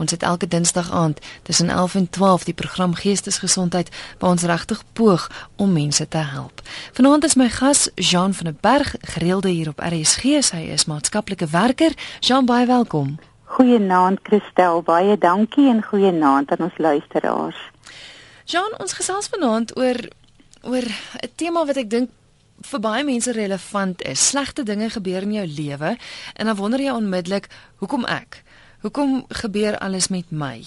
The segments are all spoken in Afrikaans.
Ons het elke Dinsdag aand tussen 11 en 12 die program Geestesgesondheid waar ons regtig poog om mense te help. Vanaand is my gas Jean van der Berg, gereelde hier op RSG. Hy is maatskaplike werker. Jean, baie welkom. Goeienaand Christel, baie dankie en goeienaand aan ons luisteraars. Jean, ons gesels vanaand oor oor 'n tema wat ek dink vir baie mense relevant is. Slegte dinge gebeur in jou lewe en dan wonder jy onmiddellik, hoekom ek? Hoekom gebeur alles met my?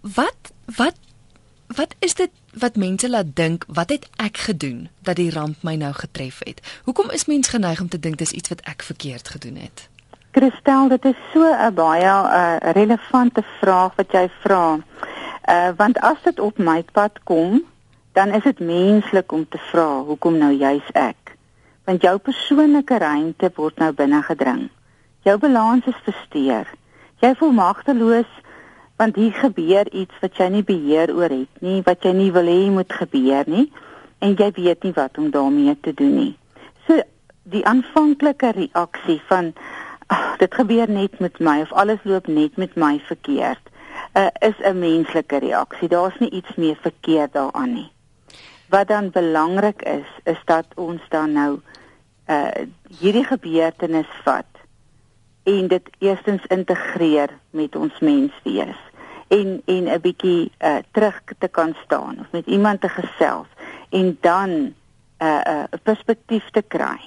Wat wat wat is dit wat mense laat dink wat het ek gedoen dat die ramp my nou getref het? Hoekom is mens geneig om te dink dis iets wat ek verkeerd gedoen het? Christel, dit is so 'n baie uh, relevante vraag wat jy vra. Uh want as dit op my pad kom, dan is dit menslik om te vra hoekom nou juis ek? Want jou persoonlike ruimte word nou binne gedring. Jou balans is versteur. Jy voel magteloos want hier gebeur iets wat jy nie beheer oor het nie, wat jy nie wil hê moet gebeur nie en jy weet nie wat om daarmee te doen nie. So die aanvanklike reaksie van ag dit gebeur net met my of alles loop net met my verkeerd uh, is 'n menslike reaksie. Daar's nie iets meer verkeerd daaraan nie. Wat dan belangrik is, is dat ons dan nou uh hierdie gebeurtenis vat en dit eerstens integreer met ons menswees en en 'n bietjie uh terug te kan staan of met iemand te gesels en dan 'n uh, 'n uh, perspektief te kry.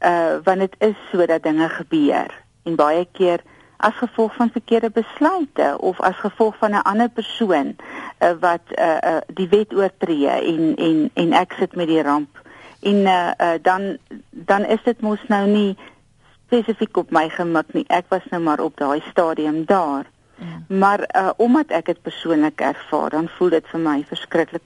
Uh want dit is so dat dinge gebeur en baie keer as gevolg van verkeerde besluite of as gevolg van 'n ander persoon uh, wat uh, uh die wet oortree en en en ek sit met die ramp en uh, uh dan dan is dit mos nou nie spesifiek op my gemik nie. Ek was nou maar op daai stadium daar. Ja. Maar uh omdat ek dit persoonlik ervaar, dan voel dit vir my verskriklik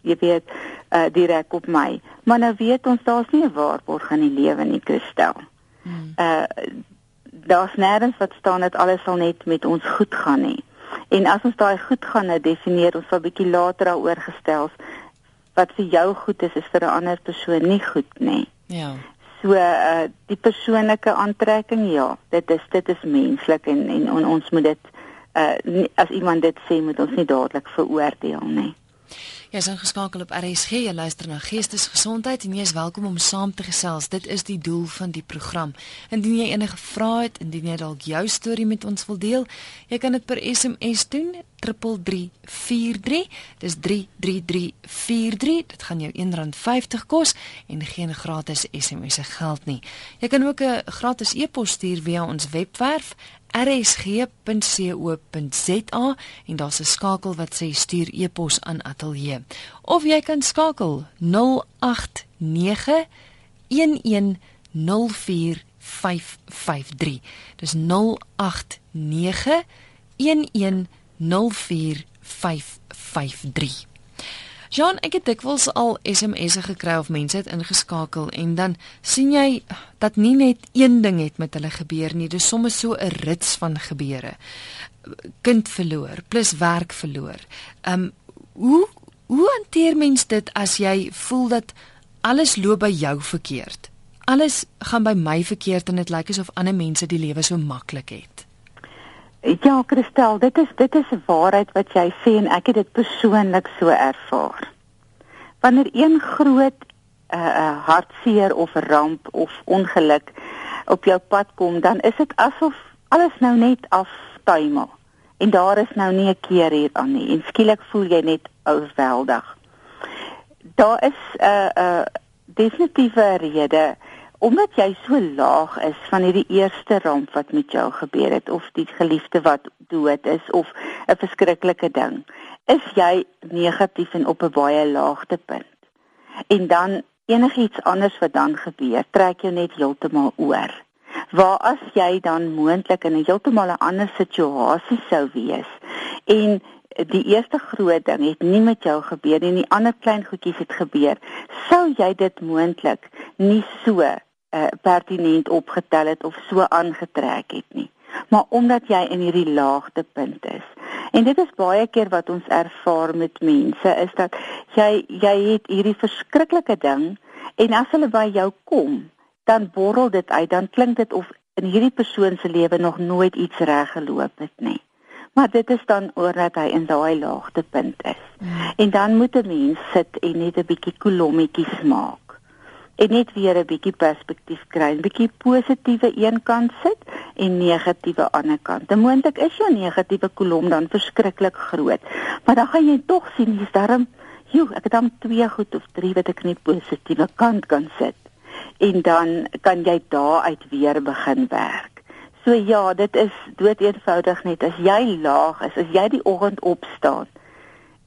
jy weet uh direk op my. Maar nou weet ons daar's nie 'n waarborg in die lewe nie, Christel. Hmm. Uh daar's nêrens wat staan dat alles sal net met ons goed gaan nie. En as ons daai goed gaan nou definieer, ons sal bietjie later daaroor gestel wat vir jou goed is, is vir 'n ander persoon nie goed nie. Ja. So uh die persoonlike aantrekking ja, dit is dit is menslik en en on, ons moet dit uh as iemand dit sê moet ons nie dadelik veroordeel nie. Jy is ingeskakel op RSG, jy luister na Geestesgesondheid en jy is welkom om saam te gesels. Dit is die doel van die program. Indien jy enige vrae het, indien jy dalk jou storie met ons wil deel, jy kan dit per SMS doen 3343. Dis 33343. Dit gaan jou R1.50 kos en geen gratis SMS se geld nie. Jy kan ook 'n gratis e-pos stuur via ons webwerf rsg.co.za en daar's 'n skakel wat sê stuur e-pos aan ateljee of jy kan skakel 089 1104553 dis 089 1104553 Jean, ek het dikwels al SMS'e gekry of mense het ingeskakel en dan sien jy dat nie net een ding het met hulle gebeur nie, dis sommer so 'n rits van gebeure. Kind verloor, plus werk verloor. Um hoe hoe hanteer mens dit as jy voel dat alles loop by jou verkeerd? Alles gaan by my verkeerd en dit lyk asof ander mense die lewe so maklik het. Ja, Christel, dit is dit is 'n waarheid wat jy sê en ek het dit persoonlik so ervaar. Wanneer een groot uh, uh hartseer of ramp of ongeluk op jou pad kom, dan is dit asof alles nou net afstuimel en daar is nou nie 'n keer hier aan nie en skielik voel jy net oorweldig. Daar is 'n uh, 'n uh, definitiewe rede omdat jy so laag is van hierdie eerste ramp wat met jou gebeur het of die geliefde wat dood is of 'n verskriklike ding, is jy negatief en op 'n baie laagtepunt. En dan enigiets anders wat dan gebeur, trek jou net heeltemal oor. Waar as jy dan moontlik in 'n heeltemal 'n ander situasie sou wees en die eerste groot ding het nie met jou gebeur nie, die ander klein goedjies het gebeur, sou jy dit moontlik nie so uh, pertinent opgetel het of so aangetrek het nie maar omdat jy in hierdie laagtepunt is en dit is baie keer wat ons ervaar met mense is dat jy jy het hierdie verskriklike ding en as hulle by jou kom dan borrel dit uit dan klink dit of in hierdie persoon se lewe nog nooit iets reg geloop het nie Maar dit is dan oordat hy in daai laagtepunt is. Mm. En dan moet 'n mens sit en net 'n bietjie kolommetjies maak. En net weer 'n bietjie perspektief kry, 'n bietjie positiewe een kant sit en negatiewe ander kant. Moontlik is jou negatiewe kolom dan verskriklik groot, maar dan gaan jy tog sien hier's darm, joe, ek het dan twee goed of drie wat ek net positiewe kant kan sit. En dan kan jy daaruit weer begin werk. So ja, dit is dood eenvoudig net as jy laag is, as jy die oggend opstaan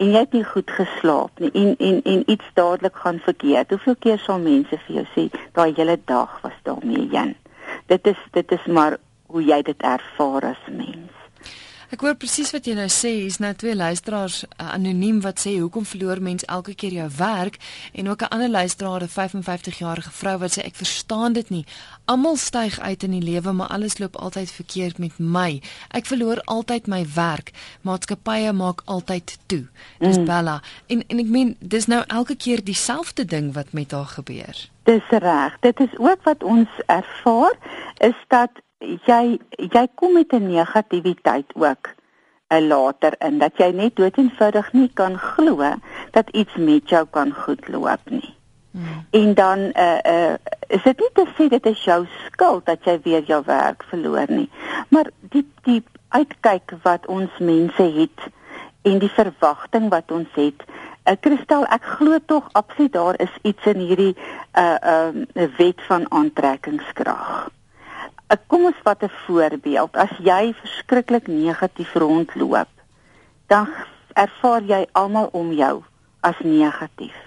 en jy het nie goed geslaap nie en en en iets dadelik gaan verkeerd. Hoeveel keer sal mense vir jou sê daai hele dag was daarmee Jan? Dit is dit is maar hoe jy dit ervaar as mens. Ek hoor presies wat jy nou sê. Hier's nou twee luisteraars uh, anoniem wat sê hoekom verloor mens elke keer jou werk en ook 'n ander luisteraar, 'n 55-jarige vrou wat sê ek verstaan dit nie. Almal styg uit in die lewe, maar alles loop altyd verkeerd met my. Ek verloor altyd my werk. Maatskappye maak altyd toe. Dis mm. Bella. En en ek meen dis nou elke keer dieselfde ding wat met haar gebeur. Dis reg. Dit is ook wat ons ervaar is dat jy jy kom met 'n negativiteit ook uh, eh, later in dat jy net doeteenvoudig nie kan glo dat iets met jou kan goedloop nie. Hmm. En dan uh uh is dit nie te sê dit is jou skuld dat jy weer jou werk verloor nie. Maar die die uitkyk wat ons mense het en die verwagting wat ons het. Uh Kristal, ek glo tog absoluut daar is iets in hierdie uh uh, wet van aantrekkingskrag. Kom ons vat 'n voorbeeld. As jy verskriklik negatief rondloop, dan ervaar jy almal om jou as negatief.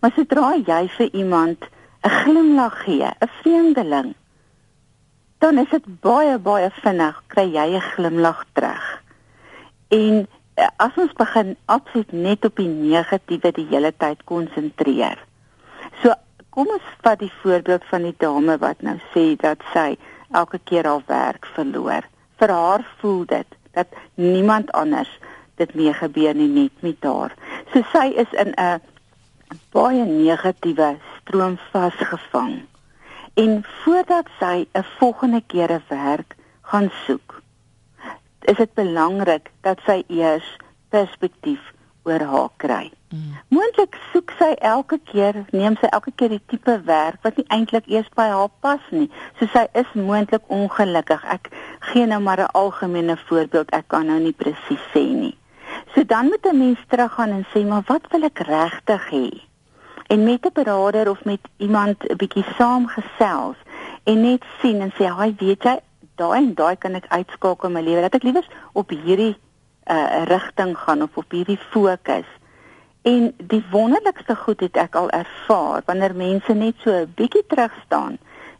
Maar sodra jy vir iemand 'n glimlag gee, 'n vreemdeling, dan is dit baie baie vinnig kry jy 'n glimlag terug. En eh, as ons begin absoluut net op die negatiewe die hele tyd konsentreer. So kom ons vat die voorbeeld van die dame wat nou sê dat sy elke keer haar werk verloor. Vir haar voel dit dat niemand anders dit mee gebeur nie net met haar. So sy is in 'n baie negatiewe stroom vasgevang. En voordat sy 'n volgende keer 'n werk gaan soek, is dit belangrik dat sy eers perspektief oor haar kry. Mm. Moontlik soek sy elke keer, neem sy elke keer die tipe werk wat nie eintlik eers by haar pas nie. So sy is moontlik ongelukkig. Ek gee nou maar 'n algemene voorbeeld. Ek kan nou nie presies sê nie. So dan moet 'n mens teruggaan en sê, "Maar wat wil ek regtig hê?" En met 'n beraader of met iemand 'n bietjie saamgesels en net sien en sê, "Haai, weet jy, daai en daai kan ek uitskakel in my lewe. Dat ek liewer op hierdie uh, rigting gaan of op hierdie fokus. En die wonderlikste goed het ek al ervaar wanneer mense net so 'n bietjie terug staan,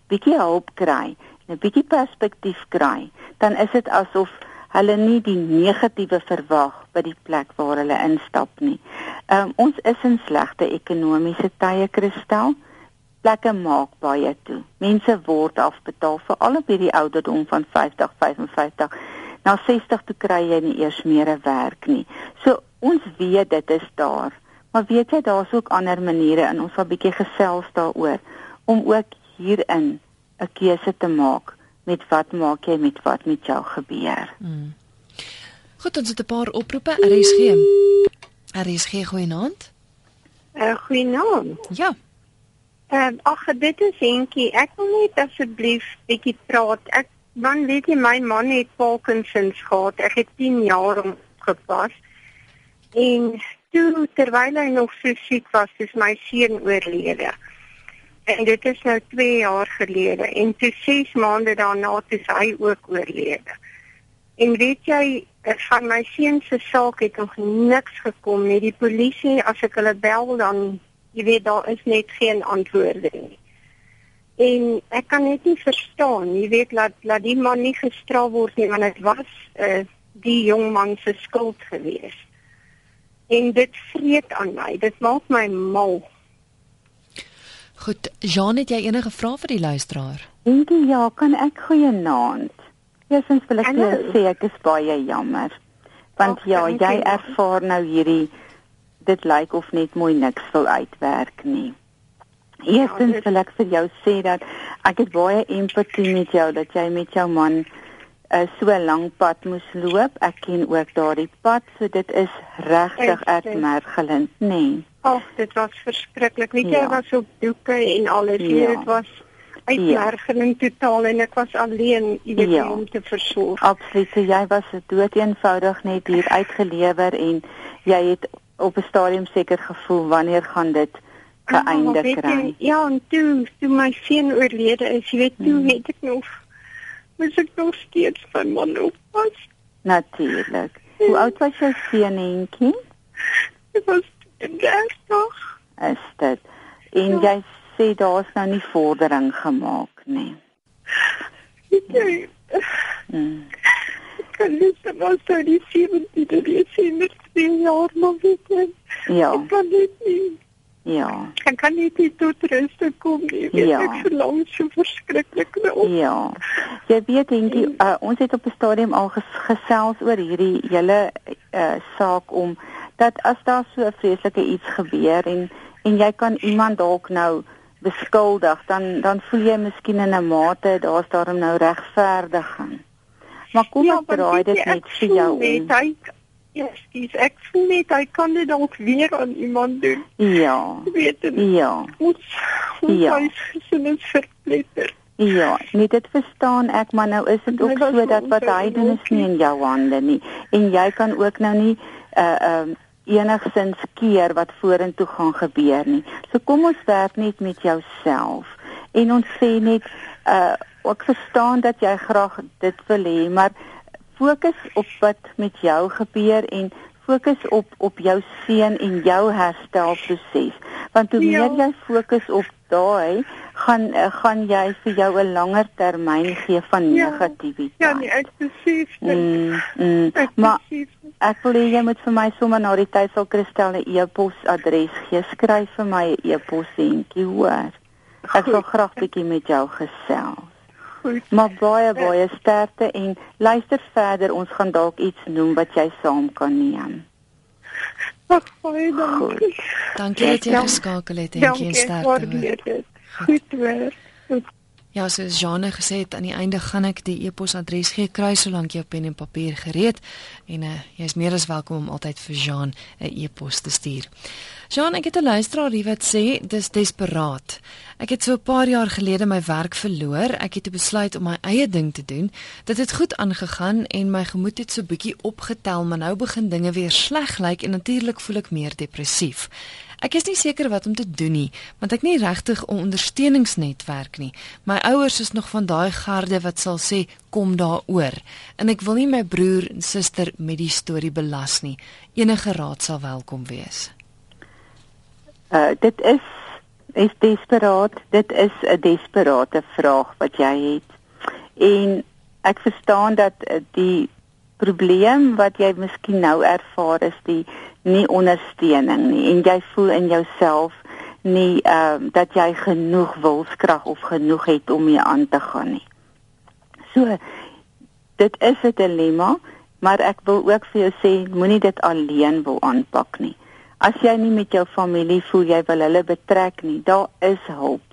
bietjie hulp kry, 'n bietjie perspektief kry, dan is dit asof hulle nie die negatiewe verwag by die plek waar hulle instap nie. Um, ons is in slegte ekonomiese tye kristel. Plekke maak baie toe. Mense word afbetaal vir al op hierdie ouderdom van 50, 55 na 60 toe kry jy nie eers meer 'n werk nie. So ons weet dit is daar. Maar weet jy daar's ook ander maniere en ons sal bietjie gesels daaroor om ook hierin 'n keuse te maak met wat maak jy met wat met jou gebeur. Hmm. Goed, ons het 'n paar oproepe. RSG. RSG goeienaand. Uh, goeienaand. Ja. Ehm uh, ag dit is Henkie. Ek wil net asseblief bietjie praat. Ek Dan weet jy my man het Parkinsons gehad. Ek het 10 jaar om gepas. En toe terwyl hy nog so siek was, is my seun oorlede. En dit is nou 2 jaar gelede en toe 6 maande daarna toe hy ook oorlede. En weet jy, van my seun se saak het nog niks gekom nie. Die polisie as ek hulle bel dan jy weet daar is net geen antwoorde nie. En ek kan net nie verstaan, jy weet dat dat die man nie gestraf word nie want dit was uh, die jong man se skuld geweest. En dit vreet aan my. Dit maak my mal. Goed, Jean, het jy enige vrae vir die luisteraar? Dankie, ja, kan ek goeienaand. Eerstens wil ek net sê ek is baie jammer. Want Och, ja, jy ervaar nou hierdie dit lyk of net mooi niks wil uitwerk nie. Eerstens wil ek vir jou sê dat ek het baie empatie met jou dat jy met jou man uh, so 'n lang pad moes loop. Ek ken ook daardie pad, so dit is regtig uitmergelend, nê. Nee. Ag, dit was verskriklik. Weet jy, ja. was op doeke en alles. Ja. Dit was uitmergelend ja. totaal en ek was alleen, jy weet, ja. om te versorg. Absoluut. So jy was dood eenvoudig net hier uitgelewer en jy het op 'n stadium seker gevoel wanneer gaan dit geëindig ja, kry. Ja, en toe, toe my seun oorlede is, jy weet, toe hmm. het ek nog moes ek nog steeds van man oppas. Natuurlik. Hoe oud was jou seun entjie? Ek was 30. Is dit? En ja. jy sê daar's nou nie vordering gemaak nie. Nee. Hmm. Kan jy sê wat sou die 17de Desember 2 jaar nog wees? Ja. Ek kan dit nie. Ja. Ek kan nie dit tot rus kom nie. Weet ja. Ek verlang so verskriklik na op. Ja. Jy weet dink jy uh, ons het op 'n stadium al ges gesels oor hierdie hele uh, saak om dat as daar so 'n vreeslike iets gebeur en en jy kan iemand dalk nou beskuldig dan dan voel jy miskien in 'n mate daar's daarom nou regverdiging. Maar kom ja, ons draai dit net vir jou om. Ja, dis ek voel net hy kan dit dalk weer aan iemand doen. Ja. Weet jy? Ja. Ons ons ja. gesin is verpletter. Ja, net dit verstaan ek, maar nou is dit ook so dat wat hy doen is nie in jou hande nie en jy kan ook nou nie uh um enigsins keer wat vorentoe gaan gebeur nie. So kom ons werk net met jouself en ons sê net uh ek verstaan dat jy graag dit wil hê, maar fokus op wat met jou gebeur en fokus op op jou seun en jou herstelproses. Want hoe ja. meer jy fokus op daai, gaan gaan jy vir jou 'n langer termyn gee van ja. negativiteit. Ja, nee, ek besef dit. Mm, mm. Ek maar ek wil jy moet vir my sommer na die tyd sal Christel 'n e-posadres gee. Skryf vir my 'n e-pos entjie, hoor. Ek wil graag bietjie met jou gesels goed. Maar baie baie sterkte en luister verder, ons gaan dalk iets noem wat jy saam kan neem. Ag, baie dankie. Dankie dat jy geskakel het en geen sterkte. Goed weer. Ja, soos Jane gesê het, aan die einde gaan ek die e-posadres gee kry solank jou pen en papier gereed en uh, jy is meer as welkom om altyd vir Jean 'n e-pos te stuur. Jean, ek het 'n luisteraar hier wat sê dis desperaat. Ek het so 'n paar jaar gelede my werk verloor. Ek het besluit om my eie ding te doen. Dit het goed aangegaan en my gemoed het so bietjie opgetel, maar nou begin dinge weer sleg lyk en natuurlik voel ek meer depressief. Ek is nie seker wat om te doen nie, want ek nie regtig 'n ondersteuningsnetwerk nie. My ouers is nog van daai garde wat sal sê kom daaroor en ek wil nie my broer en suster met die storie belas nie. Enige raad sal welkom wees. Uh dit is is desperaat. Dit is 'n desperate vraag wat jy het. En ek verstaan dat uh, die probleem wat jy miskien nou ervaar is die nie ondersteuning nie en jy voel in jouself nie ehm uh, dat jy genoeg wilskrag of genoeg het om mee aan te gaan nie. So dit is 'n dilemma, maar ek wil ook vir jou sê moenie dit alleen wil aanpak nie. As jy nie met jou familie voel jy wil hulle betrek nie, daar is hulp.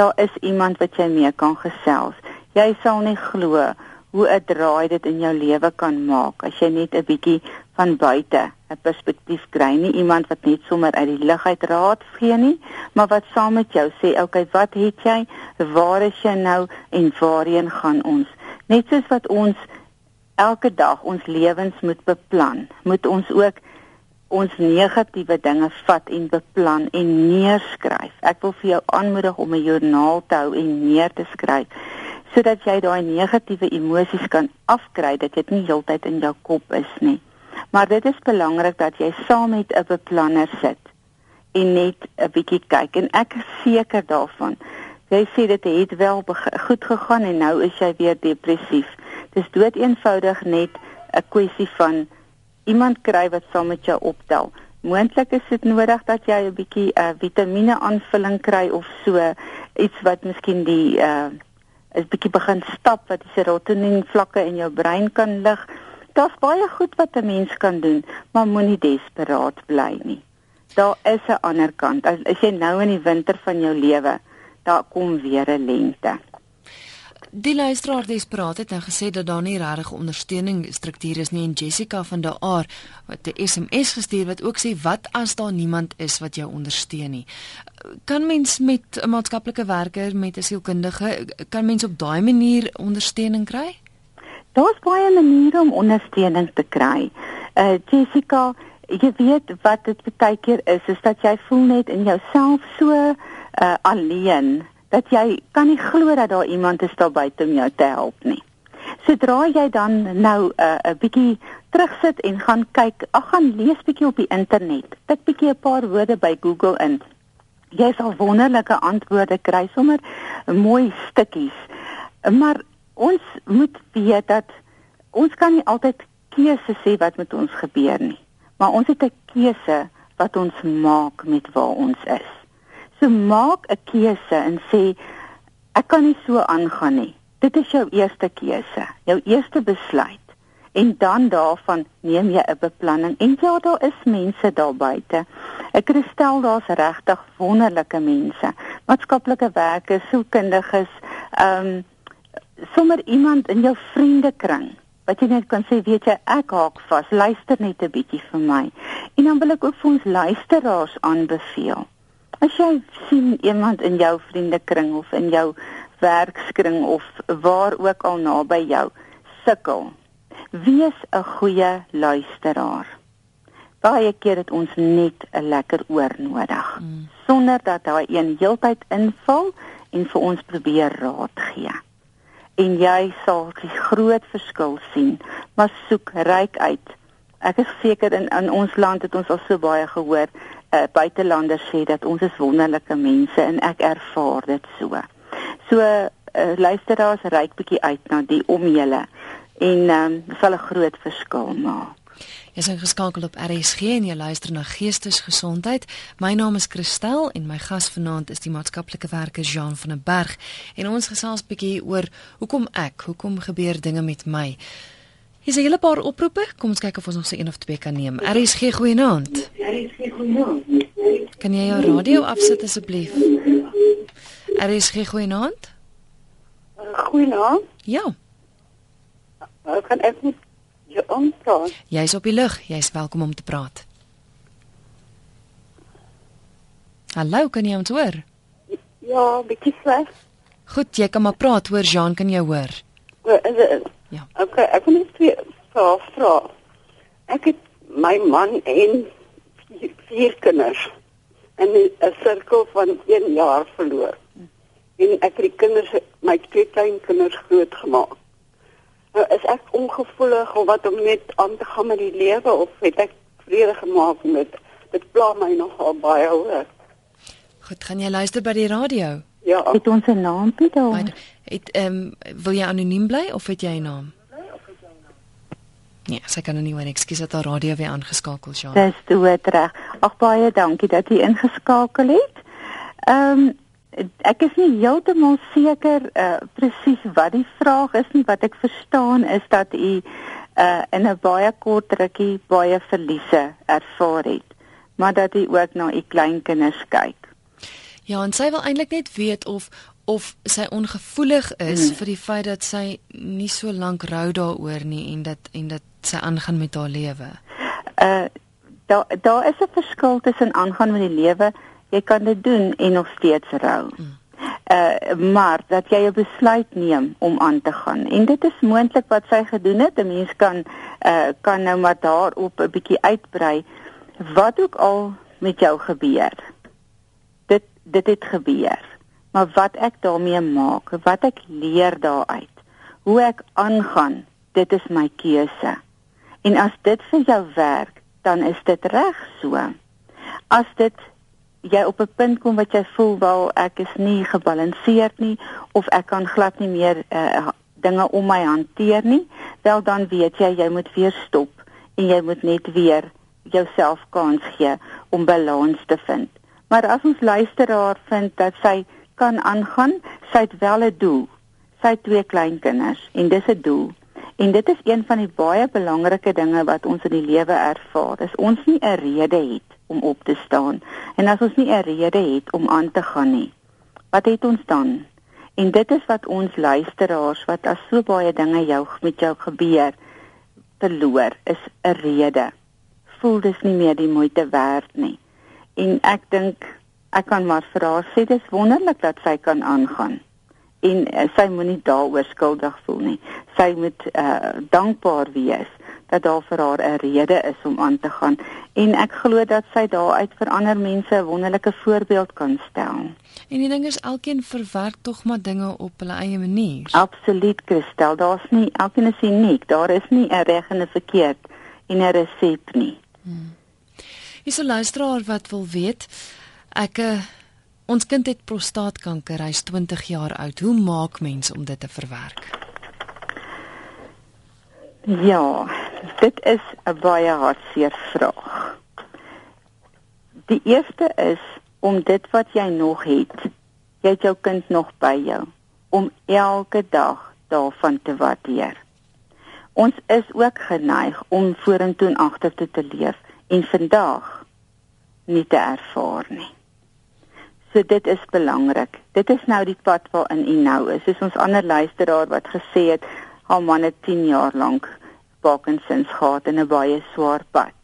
Daar is iemand wat jy mee kan gesels. Jy sal nie glo hoe 'n draai dit in jou lewe kan maak as jy net 'n bietjie van buite 'n perspektief kry, nie iemand wat net sommer uit die lug uit raad gee nie, maar wat saam met jou sê, "Oké, okay, wat het jy? Waar is jy nou en waarheen gaan ons?" Net soos wat ons elke dag ons lewens moet beplan, moet ons ook ons negatiewe dinge vat en beplan en neerskryf. Ek wil vir jou aanmoedig om 'n joernaal te hou en neer te skryf sodat jy daai negatiewe emosies kan afkry dat dit nie heeltyd in jou kop is nie. Maar dit is belangrik dat jy saam met 'n beplanner sit en net 'n bietjie kyk en ek is seker daarvan. Jy sê dit het wel goed gegaan en nou is jy weer depressief. Dis dood eenvoudig net 'n kwessie van iemand kry wat saam met jou optel. Moontlik is dit nodig dat jy 'n bietjie uh, vitamiene aanvulling kry of so iets wat miskien die uh is bietjie begin stap wat die serotonien vlakke in jou brein kan lig daar's baie goed wat 'n mens kan doen, maar moenie desperaat bly nie. Daar is 'n ander kant. As, as jy nou in die winter van jou lewe, daar kom weer 'n lente. Die luisteraar desperaat het nou gesê dat daar nie regtig ondersteuning strukture is nie en Jessica van der Aar wat 'n SMS gestuur wat ook sê wat as daar niemand is wat jou ondersteun nie. Kan mens met 'n maatskaplike werker met 'n sielkundige kan mens op daai manier ondersteuning kry? Daar's baie maniere om ondersteuning te kry. Uh Jessica, jy weet wat dit baie keer is, is dat jy voel net in jouself so uh alleen dat jy kan nie glo dat daar iemand is daar buite om jou te help nie. Sodra jy dan nou 'n uh, 'n bietjie terugsit en gaan kyk, ag gaan lees bietjie op die internet. Tik bietjie 'n paar woorde by Google in. Jy sal wonderlike antwoorde kry sommer mooi stukkies. Maar ons moet weet dat ons kan nie altyd keuse sê wat met ons gebeur nie. Maar ons het 'n keuse wat ons maak met waar ons is. So maak 'n keuse en sê ek kan nie so aangaan nie. Dit is jou eerste keuse, jou eerste besluit. En dan daarvan neem jy 'n beplanning. En ja, daar is mense daar buite. Ek stel daar's regtig wonderlike mense. Maatskaplike werkers, sielkundiges, ehm um, sommer iemand in jou vriendekring wat jy net kan sê, weet jy, ek haak vas, luister net 'n bietjie vir my. En dan wil ek ook vir ons luisteraars aanbeveel. As jy sien iemand in jou vriendekring of in jou werkskring of waar ook al naby jou sukkel, wees 'n goeie luisteraar. Baie keer het ons net 'n lekker oor nodig mm. sonder dat daai een heeltyd inval en vir ons probeer raad gee. En jy sal die groot verskil sien, maar soek ryk uit. Ek is seker in in ons land het ons al so baie gehoor uh, buitelanders sê dat ons is wonderlike mense en ek ervaar dit so. So uh, luisteraars reik bietjie uit na die om julle en um, sal 'n groot verskil maak. Jy is ingeskakel op RSG en jy luister na Geestesgesondheid. My naam is Christel en my gas vanaand is die maatskaplike werker Jean van der Berg en ons gesels bietjie oor hoekom ek, hoekom gebeur dinge met my. Hier's 'n hele paar oproepe. Kom ons kyk of ons nog so een of twee kan neem. RSG goeienaand. RSG goeienaand. Kan jy jou radio afsit asseblief? RSG goeienaand. Goeienaand. Ja. Ek kan ek net jou aanpraat. Jy's op die lug. Jy's welkom om te praat. Hallo, kan jy ons hoor? Ja, bietjie sleg. Goed, jy kan maar praat. Hoor Jean, kan jy hoor? Ja. Okay, ek wil net twee vrae vra. Ek het my man en vier, vier kinders in 'n sirkel van 1 jaar verloor. En ek het die kinders, my twee klein kinders groot gemaak. Nou is ek ongevoelig of wat om net aan te gaan met die lewe of het ek vrede gemaak met dit pla my nogal baie hoor. Goed, gaan jy luister by die radio? Ja. Het ons 'n naampie daar? Het ehm um, wil jy anoniem bly of het jy 'n naam? Nee, sy kan nou nie hoor. Ekskuus dat haar radio weer aangeskakel is. Dis dood reg. Ag baie dankie dat jy ingeskakel het. Ehm um, ek is nie heeltemal seker uh presies wat die vraag is nie. Wat ek verstaan is dat u uh in 'n baie kort rukkie baie verliese ervaar het, maar dat u ook na u kleinkinders kyk. Ja, en sy wil eintlik net weet of of sy ongevoelig is hmm. vir die feit dat sy nie so lank rou daaroor nie en dat en dat sy aangaan met haar lewe. Uh daar daar is 'n verskil tussen aangaan met die lewe. Jy kan dit doen en nog steeds rou. Hmm. Uh maar dat jy 'n besluit neem om aan te gaan. En dit is moontlik wat sy gedoen het. 'n Mens kan uh kan nou maar daarop 'n bietjie uitbrei wat ook al met jou gebeur dit het gebeur. Maar wat ek daarmee maak, wat ek leer daaruit, hoe ek aangaan, dit is my keuse. En as dit vir jou werk, dan is dit reg so. As dit jy op 'n punt kom wat jy voel wel ek is nie gebalanseerd nie of ek kan glad nie meer uh, dinge om my hanteer nie, wel dan weet jy jy moet weer stop en jy moet net weer jouself kans gee om balans te vind. Maar as ons luisteraar vind dat sy kan aangaan, sy het wel 'n doel. Sy het twee kleinkinders en dis 'n doel. En dit is een van die baie belangrike dinge wat ons in die lewe ervaar. Dis ons nie 'n rede het om op te staan en as ons nie 'n rede het om aan te gaan nie. Wat het ons dan? En dit is wat ons luisteraars wat as so baie dinge jou met jou gebeur verloor is 'n rede. Voel dis nie meer die moeite werd nie. En ek dink ek kan maar vir haar sê dis wonderlik dat sy kan aangaan. En uh, sy moenie daaroor skuldig voel nie. Sy moet uh, dankbaar wees dat daar vir haar 'n rede is om aan te gaan en ek glo dat sy daaruit vir ander mense 'n wonderlike voorbeeld kan stel. En die ding is elkeen verwerk tog maar dinge op hulle eie manier. Absoluut, Christel, daar's nie elkeen is uniek. Daar is nie 'n reg en 'n verkeerd en 'n resep nie. Hmm. Is 'n luisteraar wat wil weet, ek uh, ons kind het prostaatkanker, hy's 20 jaar oud. Hoe maak mens om dit te verwerk? Ja, dit is 'n baie hartseer vraag. Die eerste is om dit wat jy nog het, jy het jou kind nog by jou, om elke dag daarvan te waardeer. Ons is ook geneig om vorentoe en agtertoe te leef en vandag nie te ervaar nie. So dit is belangrik. Dit is nou die pad waarin u nou is. Soos ons ander luisteraar wat gesê het, haar man het 10 jaar lank Parkinsons gehad in 'n baie swaar pad.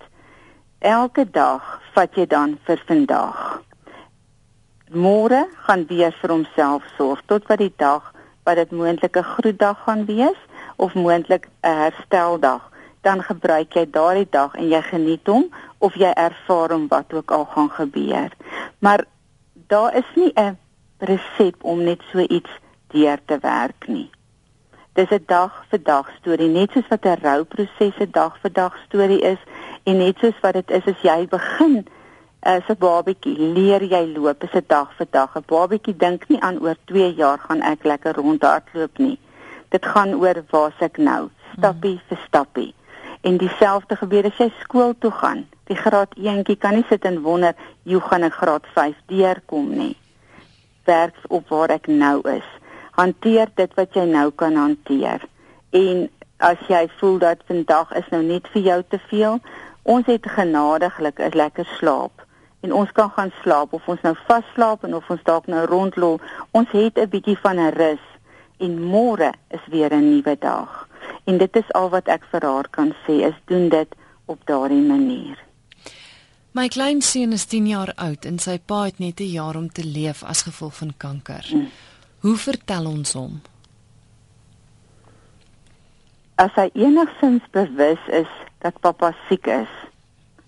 Elke dag vat jy dan vir vandag. Môre gaan weer vir homself sorg tot wat die dag wat dit moontlik 'n groetdag gaan wees of moontlik 'n hersteldag. Dan gebruik jy daardie dag en jy geniet hom of jy ervaar hom wat ook al gaan gebeur. Maar daar is nie 'n resep om net so iets deur te werk nie. Dis 'n dag vir dag storie, net soos wat 'n rouproses 'n dag vir dag storie is en net soos wat dit is as jy begin as 'n babatjie leer jy loop, is 'n dag vir dag. 'n Babatjie dink nie aan oor 2 jaar gaan ek lekker rondhardloop nie. Dit gaan oor waar ek nou, stappie hmm. vir stappie. En dieselfde gebeur as jy skool toe gaan. Die graad 1tjie kan nie sit en wonder hoe gaan ek graad 5 deurkom nie. Werk op waar ek nou is hanteer dit wat jy nou kan hanteer. En as jy voel dat vandag is nou net vir jou te veel, ons het genadiglik 'n lekker slaap en ons kan gaan slaap of ons nou vasslaap en of ons dalk nou rondloop. Ons het 'n bietjie van 'n rus en môre is weer 'n nuwe dag. En dit is al wat ek vir haar kan sê is doen dit op daardie manier. My kleinseun is 10 jaar oud en sy pa het net 'n jaar om te leef as gevolg van kanker. Mm. Hoe vertel ons hom? As hy enigsins bewus is dat pappa siek is,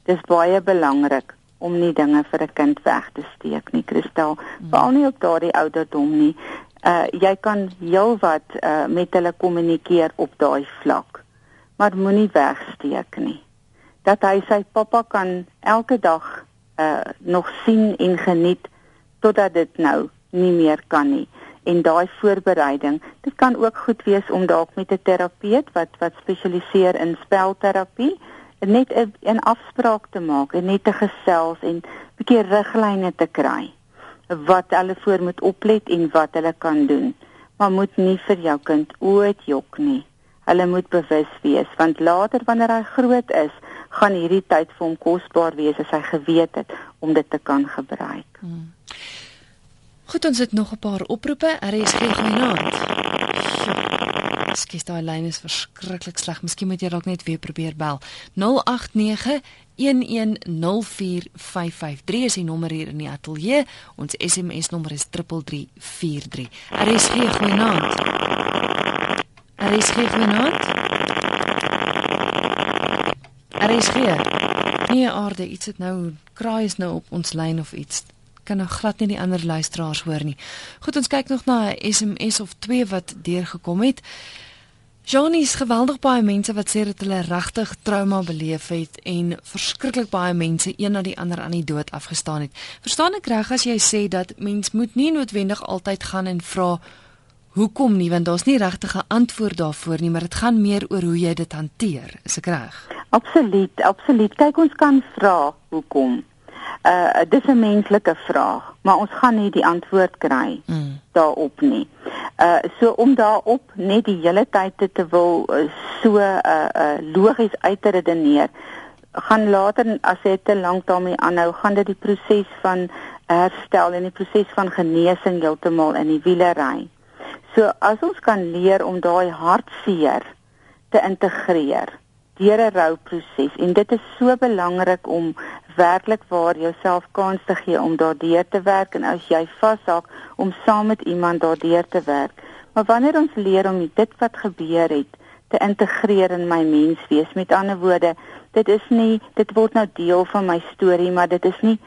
dis baie belangrik om nie dinge vir 'n kind weg te steek nie, Kristel, hmm. veral nie op daardie ouderdom nie. Uh jy kan heelwat uh met hulle kommunikeer op daai vlak, maar moenie wegsteek nie. Dat hy sy pappa kan elke dag uh nog sien en geniet totdat dit nou nie meer kan nie. En daai voorbereiding dit kan ook goed wees om dalk met 'n terapeut wat wat spesialiseer in spelterapie net 'n 'n afspraak te maak en net te gesels en 'n bietjie riglyne te kry wat hulle voor moet oplet en wat hulle kan doen. Maar moet nie vir jou kind ooit jok nie hulle moet bewus wees want later wanneer hy groot is gaan hierdie tyd vir hom kosbaar wees as hy geweet het om dit te kan gebruik hmm. Goed, ons het nog 'n paar oproepe. RSG genoem. Skus, daai lyn is verskriklik sleg. Miskien moet jy dalk net weer probeer bel. 089 1104553 is die nommer hier in die ateljee. Ons SMS nommer is 3343. RSG genoem. RSG genoem. RSG. Nee, aarde, iets het nou kraai is nou op ons lyn of iets kan nou glad nie die ander luisteraars hoor nie. Goed, ons kyk nog na 'n SMS of twee wat deurgekom het. Johnny is geweldig baie mense wat sê dat hulle regtig trauma beleef het en verskriklik baie mense een na die ander aan die dood afgestaan het. Verstaan ek reg as jy sê dat mens moet nie noodwendig altyd gaan en vra hoekom nie want daar's nie regtig 'n antwoord daarvoor nie, maar dit gaan meer oor hoe jy dit hanteer. Is ek reg? Absoluut, absoluut. Kyk, ons kan vra hoekom uh dis 'n menslike vraag, maar ons gaan nie die antwoord kry mm. daarop nie. Uh so om daarop net die hele tyd te wil uh, so uh, uh logies uit te redeneer, gaan later as jy te lank daarmee aanhou, gaan dit die proses van herstel en die proses van genesing heeltemal in die wiele ry. So as ons kan leer om daai hartseer te integreer deur 'n rouproses en dit is so belangrik om werklik waar jouself kans te gee om daardeur te werk en as jy vashak om saam met iemand daardeur te werk. Maar wanneer ons leer om dit wat gebeur het te integreer in my menswees, met ander woorde, dit is nie dit word nou deel van my storie, maar dit is nie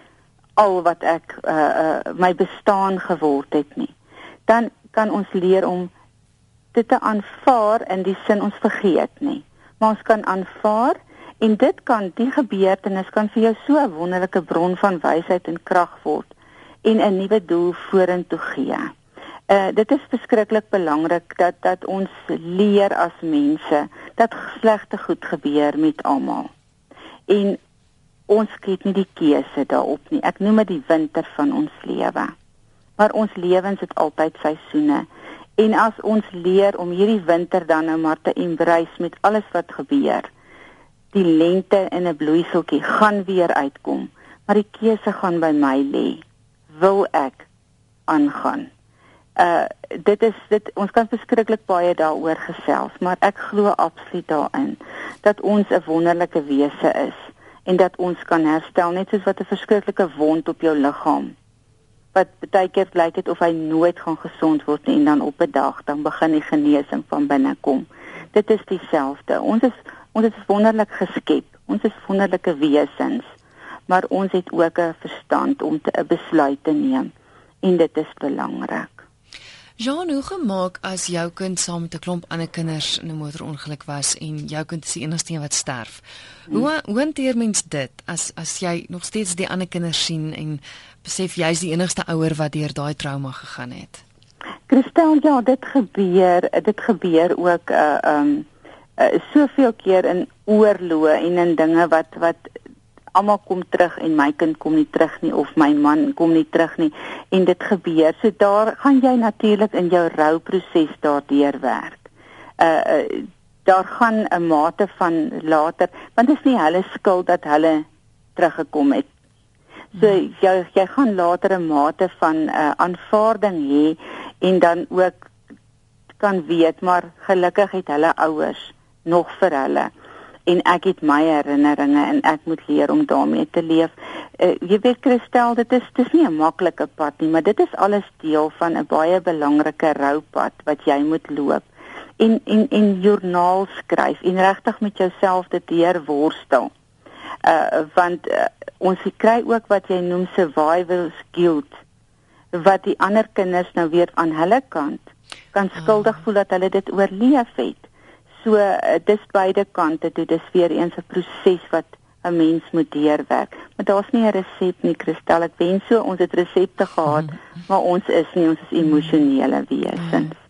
al wat ek uh, uh my bestaan geword het nie. Dan kan ons leer om dit te aanvaar in die sin ons vergeet nie. Maar ons kan aanvaar En dit kan die gebeurtenis kan vir jou so 'n wonderlike bron van wysheid en krag word en 'n nuwe doel vorentoe gee. Uh dit is verskriklik belangrik dat dat ons leer as mense dat slegte goed gebeur met almal. En ons skiet nie die keuse daarop nie. Ek noem dit die winter van ons lewe. Maar ons lewens het altyd seisoene. En as ons leer om hierdie winter dan nou maar te embrace met alles wat gebeur, die lente in 'n bloeiseltjie gaan weer uitkom, maar die keuse gaan by my lê. Wil ek aangaan? Uh dit is dit ons kan beskriklik baie daaroor gesels, maar ek glo absoluut daarin dat ons 'n wonderlike wese is en dat ons kan herstel net soos wat 'n verskriklike wond op jou liggaam wat baie keer lyk dit of hy nooit gaan gesond word nie en dan op 'n dag dan begin die genesing van binne kom. Dit is dieselfde. Ons is Ons is wonderlik geskep. Ons is wonderlike wesens, maar ons het ook 'n verstand om 'n besluit te neem en dit is belangrik. Jean, hoe gemaak as jou kind saam met 'n klomp ander kinders in 'n motorongeluk was en jou kind is die enigste een wat sterf? Hoe hmm. hoe hanteer mens dit as as jy nog steeds die ander kinders sien en besef jy's die enigste ouer wat deur daai trauma gegaan het? Christel, ja, dit gebeur, dit gebeur ook 'n uh, eh, um uh, soveel keer in oorloë en in dinge wat wat almal kom terug en my kind kom nie terug nie of my man kom nie terug nie en dit gebeur. So daar gaan jy natuurlik in jou rouproses daardeur werk. Uh, uh daar gaan 'n mate van later want dit is nie hulle skuld dat hulle teruggekom het. So jy jy gaan later 'n mate van uh aanvaarding hê en dan ook kan weet maar gelukkig het hulle ouers nog vir hulle en ek het my herinneringe en ek moet leer om daarmee te leef. Uh, jy weet Christel, dit is dis nie 'n maklike pad nie, maar dit is alles deel van 'n baie belangrike roupad wat jy moet loop. En en en joernaal skryf en regtig met jouself dit deur worstel. Uh want uh, ons kry ook wat jy noem survival guilt wat die ander kinders nou weer aan hulle kant kan skuldig ah. voel dat hulle dit oorleef het. So uh, dis beide kante toe dis weer eens 'n proses wat 'n mens moet deurwerk. Maar daar's nie 'n resep nie, Kristel. Ek wens so ons het resepte gehad, mm. maar ons is nie, ons is emosionele wesens. Mm.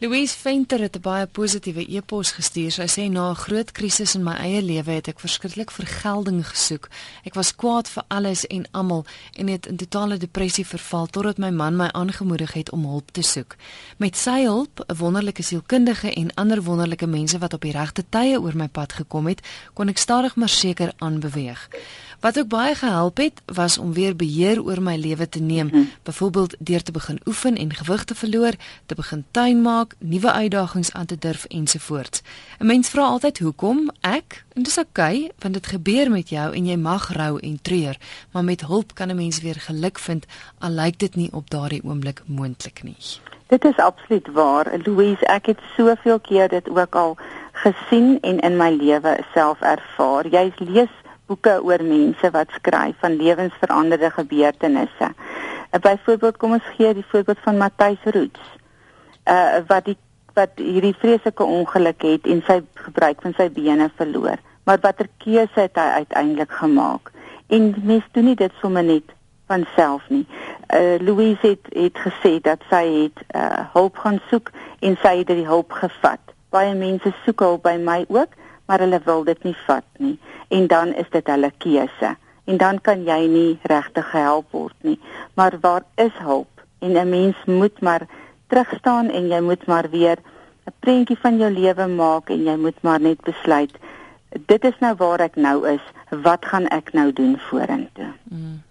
Louise Venter het 'n baie positiewe e-pos gestuur. Sy sê na 'n groot krisis in my eie lewe het ek verskriklik vergelding gesoek. Ek was kwaad vir alles en almal en het in totale depressie verval totdat my man my aangemoedig het om hulp te soek. Met sy hulp, 'n wonderlike sielkundige en ander wonderlike mense wat op die regte tye oor my pad gekom het, kon ek stadig maar seker aanbeweeg. Wat ook baie gehelp het, was om weer beheer oor my lewe te neem, hmm. byvoorbeeld deur te begin oefen en gewig te verloor, te begin tuin maak, nuwe uitdagings aan te durf ensovoorts. 'n Mens vra altyd hoekom? Ek, en dis oukei, okay, want dit gebeur met jou en jy mag rou en treur, maar met hulp kan 'n mens weer geluk vind, al lyk dit nie op daardie oomblik moontlik nie. Dit is absoluut waar. Louise, ek het soveel keer dit ook al gesien en in my lewe self ervaar. Jy lees boeke oor mense wat skryf van lewensveranderde gebeurtenisse. Uh, Byvoorbeeld kom ons gee die voorbeeld van Matthys Roots. Uh wat die wat hierdie vreeslike ongeluk het en sy gebruik van sy bene verloor. Maar watter keuse het hy uiteindelik gemaak? En mens doen nie dit sommer net van self nie. Uh Louise het het gesê dat sy het uh hulp gaan soek en sy het die hulp gevat. Baie mense soek hulp by my ook, maar hulle wil dit nie vat nie. En dan is dit hulle keuse. En dan kan jy nie regtig gehelp word nie. Maar waar is hulp. En 'n mens moet maar terugstaan en jy moet maar weer 'n prentjie van jou lewe maak en jy moet maar net besluit dit is nou waar ek nou is. Wat gaan ek nou doen vorentoe? Mm.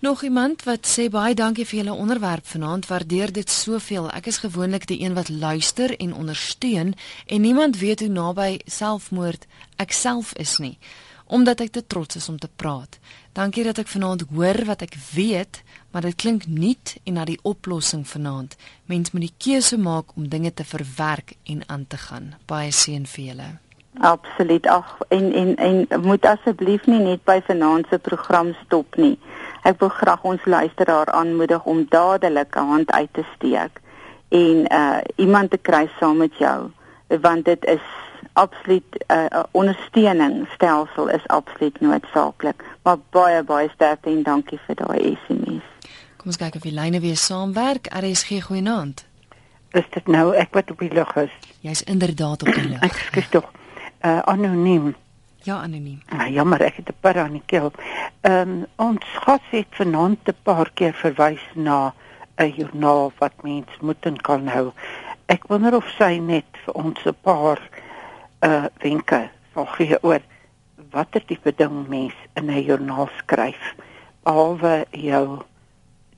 Nog iemand wat sê baie dankie vir julle onderwerp vanaand. Waardeer dit soveel. Ek is gewoonlik die een wat luister en ondersteun en niemand weet hoe naby selfmoord ek self is nie, omdat ek te trots is om te praat. Dankie dat ek vanaand hoor wat ek weet, maar dit klink nuut en na die oplossing vanaand. Mens moet die keuse maak om dinge te verwerk en aan te gaan. Baie seën vir julle. Absoluut. Ag en en en moet asseblief nie net by vanaand se program stop nie. Ek wil graag ons luisteraar aanmoedig om dadelik 'n hand uit te steek en uh iemand te kry saam met jou want dit is absoluut 'n uh, uh, ondersteuningsstelsel is absoluut noodsaaklik. Maar baie baie sterkte en dankie vir daai SMS. Kom ons kyk of die lyne weer saamwerk. RSG goeienaand. Is dit nou ek wat op die lug is? Jy's inderdaad op die lug. Ek skuis tog uh, anoniem. Ja, anoniem. Nou jammer, ek het 'n paar aan die keel. Ehm um, ons gas het vanaand 'n paar keer verwys na 'n joernaal wat mens moet en kan hou. Ek wonder of sy net vir ons 'n paar uh wenke sal gee oor watter tipe ding mens in 'n joernaal skryf alwe jou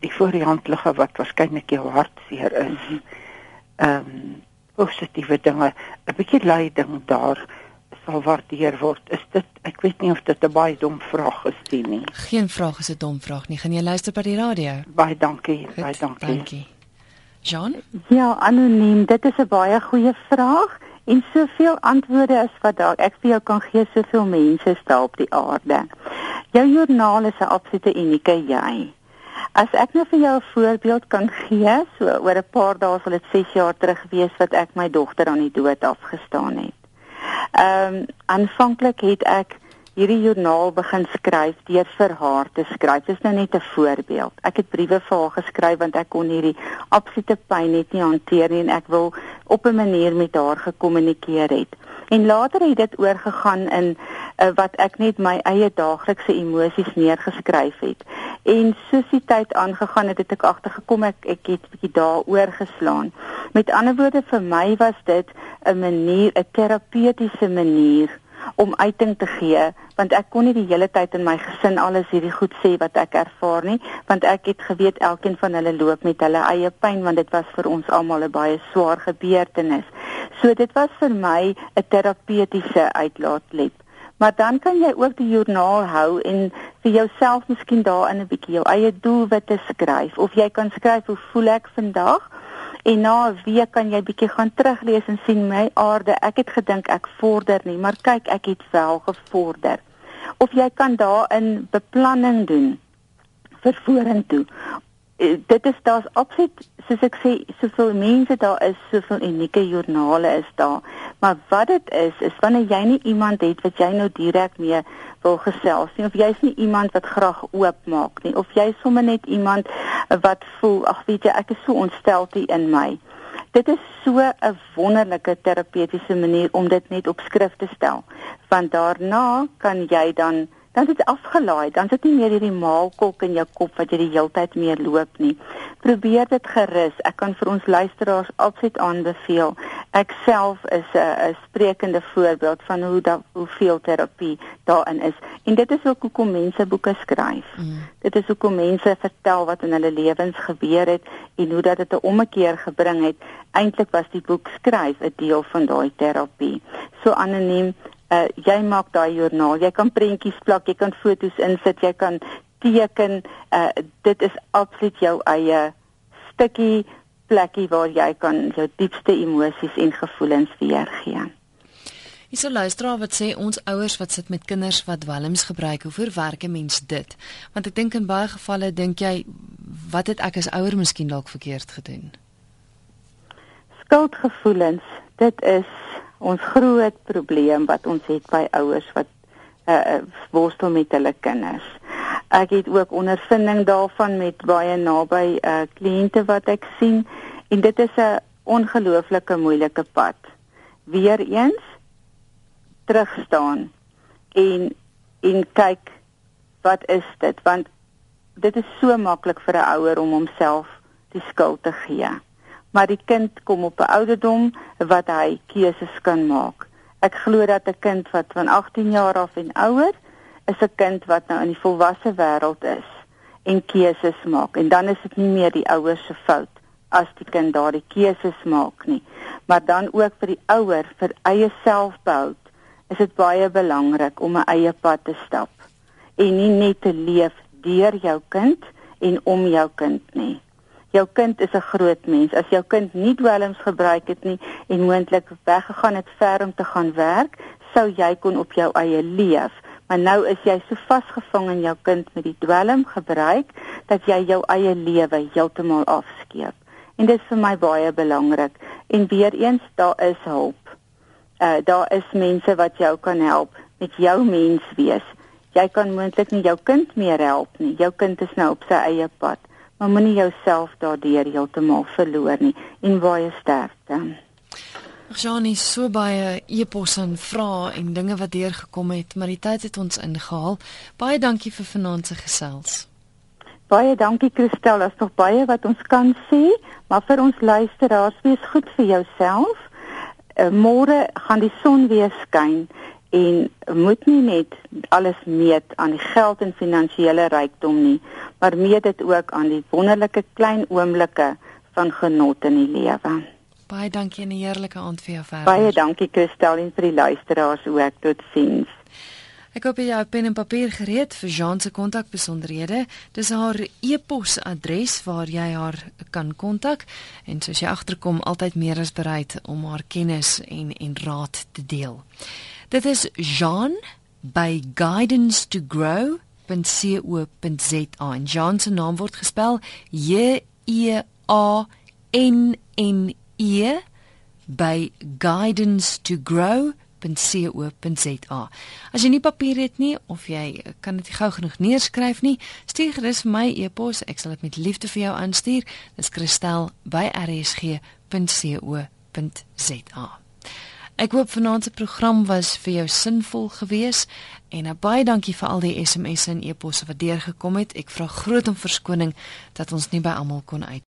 die voorhandlige wat waarskynlik jou hartseer is. Ehm um, positiewe dinge, 'n bietjie leiding daar sal waardeer word. Is dit ek weet nie of dit 'n baie dom vraag is nie. Geen vraag is 'n dom vraag nie. Gaan jy luister by die radio? Baie dankie. Goed, baie dankie. Dankie. Jean? Ja, anoniem. Dit is 'n baie goeie vraag en soveel antwoorde as wat daar ek vir jou kan gee soveel mense staan op die aarde. Jou joernaal is 'n absolute unieke jy. As ek nou vir jou 'n voorbeeld kan gee, so oor 'n paar dae sal dit 6 jaar terug wees wat ek my dogter aan die dood afgestaan het. Ehm um, aanvanklik het ek hierdie joernaal begin skryf deur vir haar te skryf. Dit is nou net 'n voorbeeld. Ek het briewe vir haar geskryf want ek kon hierdie absolute pyn net nie hanteer nie en ek wil op 'n manier met haar gekommunikeer het. En later het dit oorgegaan in uh, wat ek net my eie daaglikse emosies neergeskryf het. En soos die tyd aangegaan het, het ek agtergekom ek ek het 'n bietjie daaroor geslaan. Met ander woorde vir my was dit 'n manier, 'n terapeutiese manier om uiting te gee want ek kon nie die hele tyd in my gesin alles hierdie goed sê wat ek ervaar nie want ek het geweet elkeen van hulle loop met hulle eie pyn want dit was vir ons almal 'n baie swaar gebeurtenis. So dit was vir my 'n terapeutiese uitlaatklep. Maar dan kan jy ook die joernaal hou en vir jouself miskien daarin 'n bietjie jou eie doelwitte skryf of jy kan skryf hoe voel ek vandag? En na 'n week kan jy bietjie gaan teruglees en sien my aarde, ek het gedink ek vorder nie, maar kyk, ek het wel gevorder. Of jy kan daarin beplanning doen vir vorentoe. Eh, dit is daar's absoluut soos ek sê soveel mense daar is, soveel unieke joernale is daar. Maar wat dit is, is wanneer jy nie iemand het wat jy nou direk mee wil gesels nie of jy's nie iemand wat graag oopmaak nie of jy sommer net iemand wat voel ag weet jy ek is so ontsteltie in my. Dit is so 'n wonderlike terapeutiese manier om dit net op skrif te stel. Want daarna kan jy dan dan is dit afgelaai, dan sit nie meer hierdie maalkolk in jou kop wat jy die heeltyd mee loop nie. Probeer dit gerus. Ek kan vir ons luisteraars absoluut aanbeveel. Ek self is 'n sprekende voorbeeld van hoe da hoeveel terapie daarin is. En dit is ook hoekom mense boeke skryf. Mm. Dit is hoekom mense vertel wat in hulle lewens gebeur het en hoe dat dit 'n ommekeer gebring het. Eintlik was die boek skryf 'n deel van daai terapie. So anoniem uh, jy maak daai joernaal. Jy kan prentjies plak, jy kan foto's insit, jy kan teken. Uh, dit is absoluut jou eie stukkie plekkie waar jy kan jou diepste emosies en gevoelens weergee. Is 'n luisteraar wat sê ons ouers wat sit met kinders wat dwelms gebruik, hoe verwerk 'n mens dit? Want ek dink in baie gevalle dink jy wat het ek as ouer miskien dalk verkeerd gedoen? Skuldgevoelens, dit is ons groot probleem wat ons het by ouers wat uh, worstel met hulle kinders. Ek het ook ondervinding daarvan met baie naby uh, kliënte wat ek sien en dit is 'n ongelooflike moeilike pad. Weereens terug staan en en kyk wat is dit want dit is so maklik vir 'n ouer om homself die skuld te gee maar die kind kom op 'n ouderdom wat hy keuses kan maak. Ek glo dat 'n kind wat van 18 jaar af en ouer is 'n kind wat nou in die volwasse wêreld is en keuses maak. En dan is dit nie meer die ouers se fout as die kind daardie keuses maak nie. Maar dan ook vir die ouer vir eie selfbehoud is dit baie belangrik om 'n eie pad te stap en nie net te leef deur jou kind en om jou kind nie jou kind is 'n groot mens as jou kind nie dwelms gebruik het nie en moontlik weggegaan het ver om te gaan werk sou jy kon op jou eie leef Maar nou is jy so vasgevang in jou kind met die dwelm gebruik dat jy jou eie lewe heeltemal afskeep. En dit is vir my baie belangrik. En weer eens daar is hulp. Uh daar is mense wat jou kan help met jou mens wees. Jy kan moontlik nie jou kind meer help nie. Jou kind is nou op sy eie pad. Maar moenie jouself daardeur heeltemal verloor nie en baie sterkte. Janie, so baie eposse en vrae en dinge wat deurgekom het, maar die tyd het ons ingehaal. Baie dankie vir vanaand se gesels. Baie dankie Christel, daar's nog baie wat ons kan sê, maar vir ons luisteraars, wees goed vir jouself. Uh, Môre gaan die son weer skyn en moet nie net alles meet aan die geld en finansiële rykdom nie, maar meet dit ook aan die wonderlike klein oomblikke van genot in die lewe. Baie dankie en 'n heerlike aand vir jou verder. Baie dankie Christel en vir die luisteraars ook. Totsiens. Ek hoop jy het pen en papier gereed vir Jean se kontakbesonderhede. Dis haar e-posadres waar jy haar kan kontak en soos jy agterkom altyd meer as bereid om haar kennis en en raad te deel. Dit is Jean by guidance to grow .co.za en Jean se naam word gespel J E A N N e by guidance2grow.co.za. As jy nie papier het nie of jy kan dit gou genoeg neerskryf nie, stuur gerus my e-pos, ek sal dit met liefde vir jou aanstuur. Dis kristel@rsg.co.za. Ek hoop vanaand se program was vir jou sinvol geweest en baie dankie vir al die SMS'e en e-posse wat deurgekom het. Ek vra groot om verskoning dat ons nie by almal kon uit